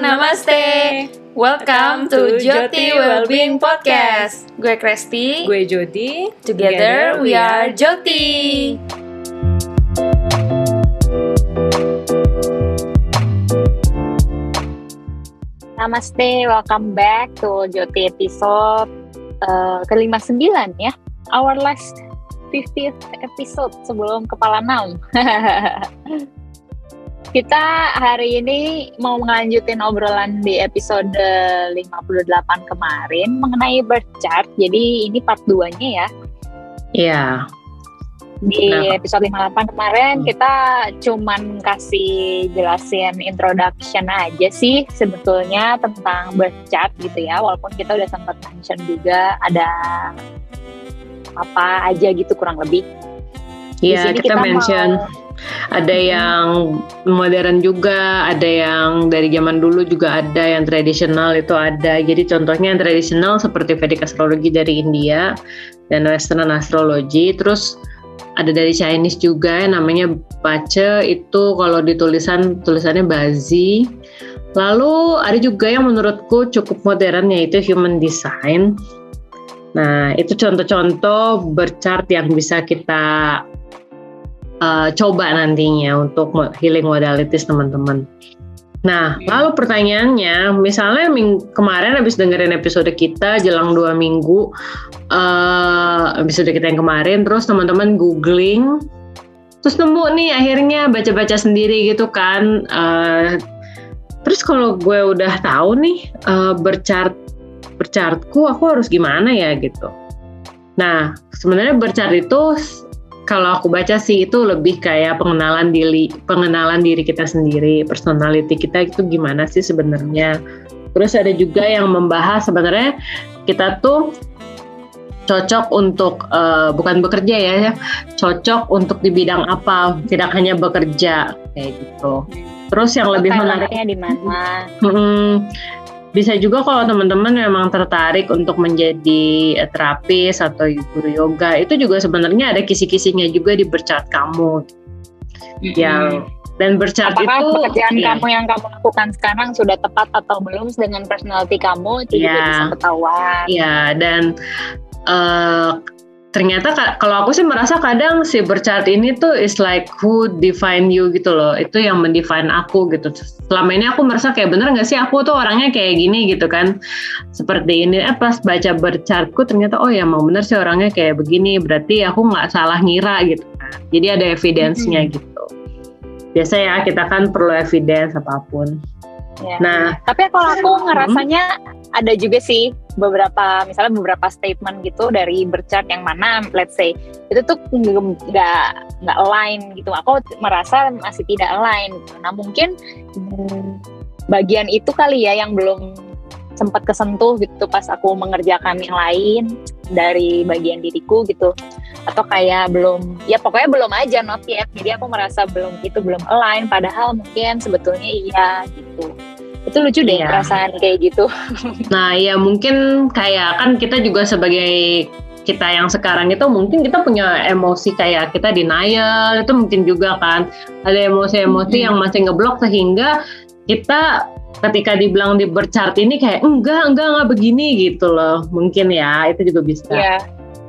namaste. Welcome to Joti Wellbeing Podcast. Gue Kresti. Gue Jody. Together we are Joti. Namaste, welcome back to Joti episode uh, ke-59 ya. Our last 50th episode sebelum kepala 6. Kita hari ini mau ngelanjutin obrolan di episode 58 kemarin mengenai birth chart. Jadi ini part 2-nya ya. Iya. Di Kenapa? episode 58 kemarin Hmm. kita cuman kasih jelasin introduction aja sih sebetulnya tentang birth chart gitu ya. Walaupun kita udah sempat mention juga ada apa aja gitu kurang lebih. Iya, kita, mau- mention ada yang modern juga, ada yang dari zaman dulu juga ada, yang tradisional itu ada. Jadi contohnya yang tradisional seperti Vedic astrologi dari India dan Western astrology. Terus ada dari Chinese juga yang namanya Bace itu kalau di tulisan tulisannya Bazi. Lalu ada juga yang menurutku cukup modern yaitu human design. Nah, itu contoh-contoh berchart yang bisa kita uh, coba nantinya untuk healing modalities teman-teman. Nah, lalu pertanyaannya, misalnya ming kemarin habis dengerin episode kita jelang dua minggu, uh, episode kita yang kemarin, terus teman-teman googling, terus nemu nih akhirnya baca-baca sendiri gitu kan. uh, terus kalau gue udah tahu nih uh, berchart berchartku, aku harus gimana ya gitu. Nah, sebenarnya berchart itu kalau aku baca sih itu lebih kayak pengenalan diri pengenalan diri kita sendiri personality kita itu gimana sih sebenarnya. Terus ada juga yang membahas sebenarnya kita tuh cocok untuk eh, bukan bekerja ya ya, cocok untuk di bidang apa tidak hanya bekerja kayak gitu. Terus yang lebih menarik Talentnya di mana? Hmm, bisa juga kalau teman-teman memang tertarik untuk menjadi eh, terapis atau guru yoga itu juga sebenarnya ada kisi-kisinya juga di bercat kamu yang dan bercat Apakah itu pekerjaan iya, kamu yang kamu lakukan sekarang sudah tepat atau belum dengan personality kamu itu juga Iya. bisa ketahuan. Iya dan eh, ternyata ka- kalau aku sih merasa kadang si bercat ini tuh is like who define you gitu loh. Itu yang mendefine aku gitu. Selama ini aku merasa kayak bener nggak sih? Aku tuh orangnya kayak gini gitu kan. Seperti ini eh pas baca berchartku ternyata oh ya mau bener sih orangnya kayak begini. Berarti aku nggak salah ngira gitu kan. Jadi ada evidence-nya gitu. Biasa ya kita kan perlu evidence apa pun. Ya. nah. Tapi kalau aku ngerasanya ada juga sih beberapa misalnya beberapa statement gitu dari berchat yang mana let's say itu tuh nggak nggak align gitu. Aku merasa masih tidak align. Nah mungkin hmm, bagian itu kali ya yang belum sempat kesentuh gitu pas aku mengerjakan yang lain dari bagian diriku gitu atau kayak belum ya pokoknya belum aja not yet jadi aku merasa belum itu belum align padahal mungkin sebetulnya iya gitu itu lucu deh. Iya. perasaan kayak gitu. Nah, ya mungkin kayak kan kita juga sebagai kita yang sekarang itu mungkin kita punya emosi kayak kita denial itu mungkin juga kan. Ada emosi-emosi Mhm. yang masih ngeblok sehingga kita ketika dibilang di berchart ini kayak enggak enggak enggak begini gitu loh. Mungkin ya itu juga bisa. Ya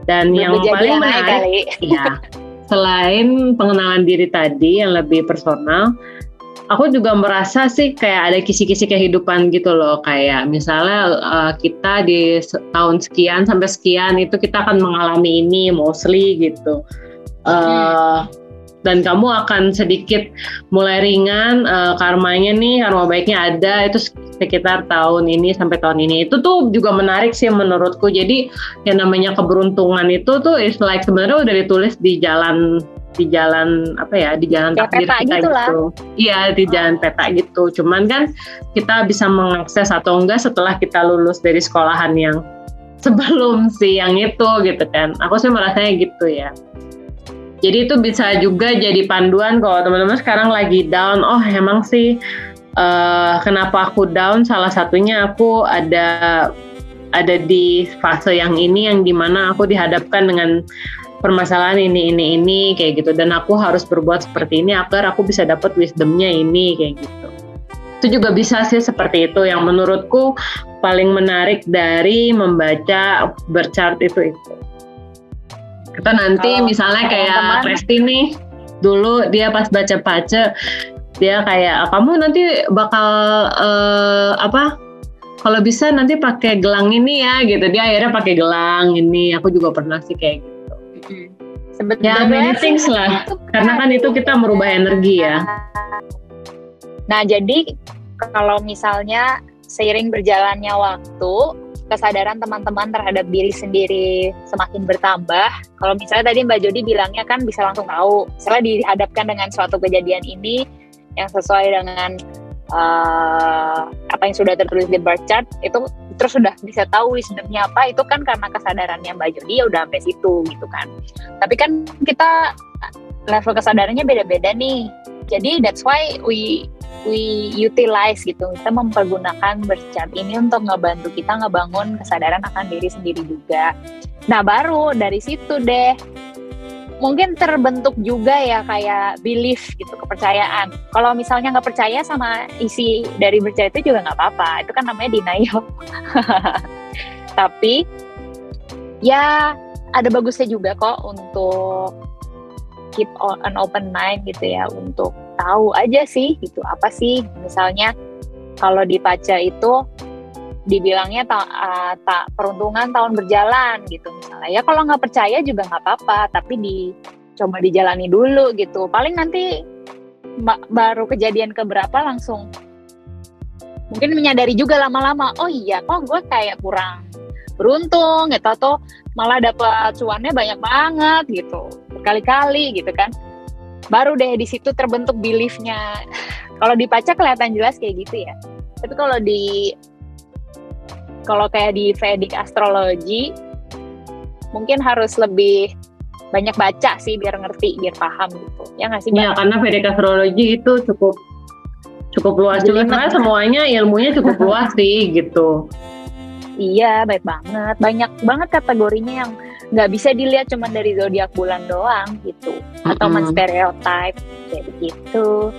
dan yang berjadi paling menarik ya selain pengenalan diri tadi yang lebih personal aku juga merasa sih kayak ada kisi-kisi kehidupan gitu loh. Kayak misalnya uh, kita di tahun sekian sampai sekian itu kita akan mengalami ini mostly gitu. Uh, dan kamu akan sedikit mulai ringan uh, karmanya nih karma baiknya ada itu sekitar tahun ini sampai tahun ini. Itu tuh juga menarik sih menurutku. Jadi yang namanya keberuntungan itu tuh is like sebenarnya udah ditulis di jalan di jalan apa ya di jalan Ya, takdir peta kita gitu gitu. Iya di jalan peta gitu. Cuman kan kita bisa mengakses atau enggak setelah kita lulus dari sekolahan yang sebelum si yang itu gitu kan. Aku sih merasanya gitu ya. Jadi itu bisa juga jadi panduan kalau teman-teman sekarang lagi down. Oh emang sih eh, kenapa aku down? Salah satunya aku ada ada di fase yang ini yang di mana aku dihadapkan dengan permasalahan ini ini ini kayak gitu. Dan aku harus berbuat seperti ini agar aku bisa dapat wisdomnya ini kayak gitu. Itu juga bisa sih seperti itu. Yang menurutku paling menarik dari membaca berchart itu itu. Kita nanti oh, misalnya kayak Resti nih dulu dia pas baca baca dia kayak kamu nanti bakal uh, apa kalau bisa nanti pakai gelang ini ya gitu. Dia akhirnya pakai gelang ini. Aku juga pernah sih kayak gitu Sebetulnya ya many things lah. karena kan itu kita merubah energi ya. Nah jadi kalau misalnya seiring berjalannya waktu kesadaran teman-teman terhadap diri sendiri semakin bertambah. Kalau misalnya tadi Mbak Jody bilangnya kan bisa langsung tahu, misalnya dihadapkan dengan suatu kejadian ini yang sesuai dengan uh, apa yang sudah tertulis di birth chart itu terus sudah bisa tahu wisdomnya apa itu kan karena kesadarannya Mbak Jody ya udah sampai situ gitu kan. Tapi kan kita level kesadarannya beda-beda nih. Jadi that's why we we utilize gitu kita mempergunakan bercat ini untuk ngebantu kita ngebangun kesadaran akan diri sendiri juga nah baru dari situ deh mungkin terbentuk juga ya kayak belief gitu kepercayaan. Kalau misalnya nggak percaya sama isi dari bercat itu juga nggak apa-apa. Itu kan namanya denial. Tapi ya ada bagusnya juga kok untuk keep an open mind gitu ya untuk tahu aja sih gitu apa sih misalnya kalau di Paca itu dibilangnya tak uh, ta, peruntungan tahun berjalan gitu misalnya. Ya kalau nggak percaya juga nggak apa-apa tapi di coba dijalani dulu gitu. Paling nanti baru kejadian keberapa langsung mungkin menyadari juga lama-lama oh iya kok gue kayak kurang beruntung gitu atau malah dapat cuannya banyak banget gitu berkali-kali gitu kan. Baru deh di situ terbentuk beliefnya. Kalau di pacar kelihatan jelas kayak gitu ya. Tapi kalau di kalau kayak di Vedic astrologi mungkin harus lebih banyak baca sih biar ngerti biar paham gitu. Ya nggak sih ya karena Vedic astrologi itu cukup cukup luas juga. Karena semuanya ilmunya cukup luas sih gitu. Iya baik banget. Banyak banget kategorinya yang nggak bisa dilihat cuma dari zodiak bulan doang gitu. Atau mm -hmm. stereotip kayak begitu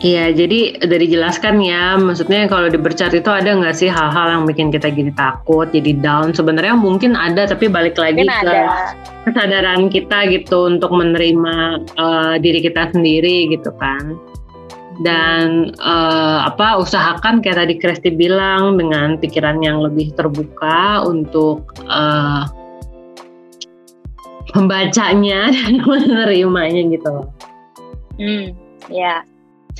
Iya, jadi dari jelaskan ya, maksudnya kalau di bercat itu ada nggak sih hal-hal yang bikin kita jadi takut, jadi down? Sebenarnya mungkin ada, tapi balik lagi mungkin ke ada. kesadaran kita gitu untuk menerima uh, diri kita sendiri gitu kan. Dan uh, apa usahakan kayak tadi Kresti bilang dengan pikiran yang lebih terbuka untuk uh, membacanya dan menerimanya gitu Hmm, ya.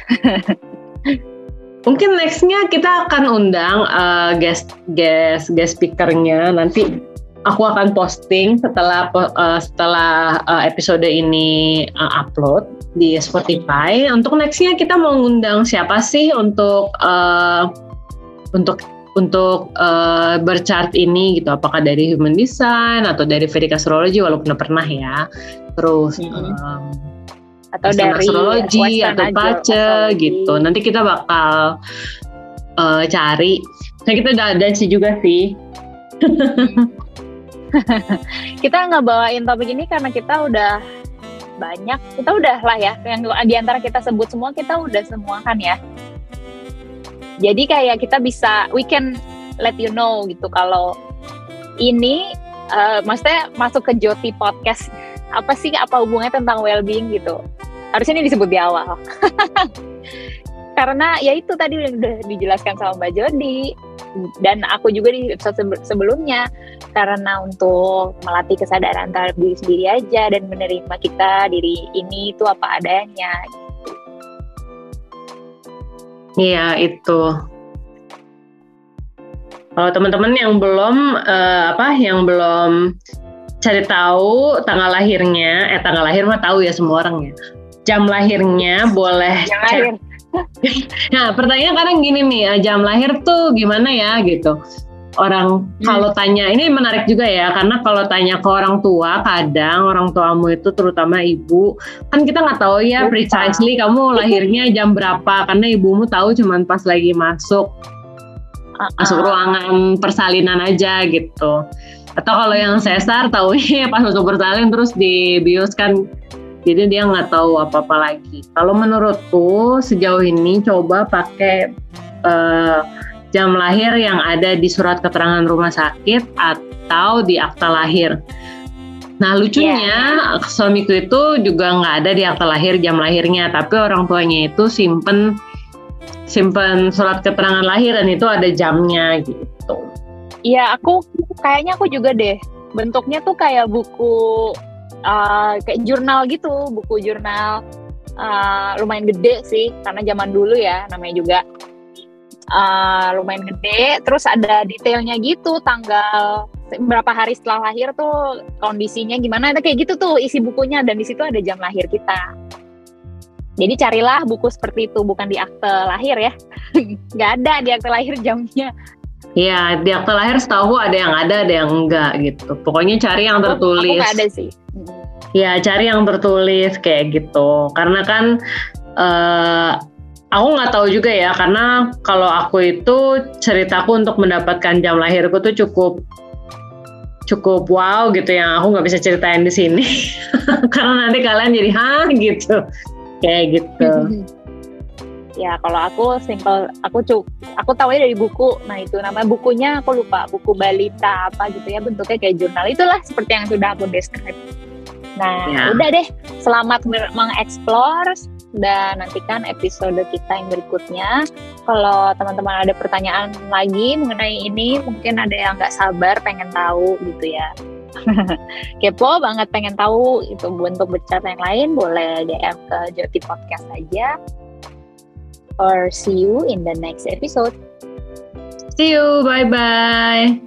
Mungkin nextnya kita akan undang uh, guest guest guest speakernya nanti aku akan posting setelah uh, setelah uh, episode ini uh, upload di Spotify. Untuk nextnya kita mau undang siapa sih untuk uh, untuk untuk uh, berchart ini gitu apakah dari human design atau dari Vedic astrology walaupun pernah ya terus hmm. um, atau dari astrologi atau pace gitu. Nanti kita bakal uh, cari. Nah kita udah ada sih juga sih. Kita nggak bawain topik ini karena kita udah banyak kita udah lah ya yang di antara kita sebut semua kita udah semua kan ya. Jadi kayak kita bisa we can let you know gitu kalau ini uh, maksudnya masuk ke Joti podcast apa sih apa hubungannya tentang well-being gitu. Harusnya ini disebut di awal. Karena ya itu tadi udah dijelaskan sama Mbak Jody dan aku juga di episode sebelumnya karena untuk melatih kesadaran terhadap diri sendiri aja dan menerima kita diri ini itu apa adanya. Iya itu. Kalau teman-teman yang belum uh, apa, yang belum cari tahu tanggal lahirnya, eh tanggal lahir mah tahu ya semua orang ya. Jam lahirnya boleh jam lahir. nah pertanyaan kadang gini nih, eh, jam lahir tuh gimana ya gitu orang hmm. kalau tanya ini menarik juga ya karena kalau tanya ke orang tua kadang orang tuamu itu terutama ibu kan kita nggak tahu ya Lupa. precisely kamu lahirnya jam berapa karena ibumu tahu cuman pas lagi masuk uh -uh. masuk ruangan persalinan aja gitu atau kalau yang sesar tahu pas masuk bersalin terus dibius kan jadi dia nggak tahu apa-apa lagi. Kalau menurutku sejauh ini coba pakai uh, jam lahir yang ada di surat keterangan rumah sakit atau di akta lahir. Nah lucunya yeah. suamiku itu juga nggak ada di akta lahir jam lahirnya, tapi orang tuanya itu simpen simpen surat keterangan lahir dan itu ada jamnya gitu. Iya aku kayaknya aku juga deh bentuknya tuh kayak buku uh, kayak jurnal gitu, buku jurnal uh, lumayan gede sih karena zaman dulu ya namanya juga uh, lumayan gede. Terus ada detailnya gitu, tanggal berapa hari setelah lahir tuh kondisinya gimana. Ada kayak gitu tuh isi bukunya dan di situ ada jam lahir kita. Jadi carilah buku seperti itu, bukan di akte lahir ya. Nggak ada di akte lahir jamnya. Iya, di akte lahir setahu ada yang ada, ada yang enggak gitu. Pokoknya cari yang tertulis. Aku, aku ada sih. Ya, cari yang tertulis kayak gitu. Karena kan uh, aku nggak tahu juga ya karena kalau aku itu ceritaku untuk mendapatkan jam lahirku tuh cukup cukup wow gitu yang aku nggak bisa ceritain di sini karena nanti kalian jadi hah gitu kayak gitu ya kalau aku simple aku cuk aku tahu dari buku nah itu nama bukunya aku lupa buku balita apa gitu ya bentuknya kayak jurnal itulah seperti yang sudah aku describe nah ya. udah deh selamat mengeksplor dan nantikan episode kita yang berikutnya. Kalau teman-teman ada pertanyaan lagi mengenai ini, mungkin ada yang nggak sabar pengen tahu gitu ya. Kepo banget pengen tahu itu bentuk bercanda yang lain boleh DM ke Joti Podcast aja. Or see you in the next episode. See you, bye bye.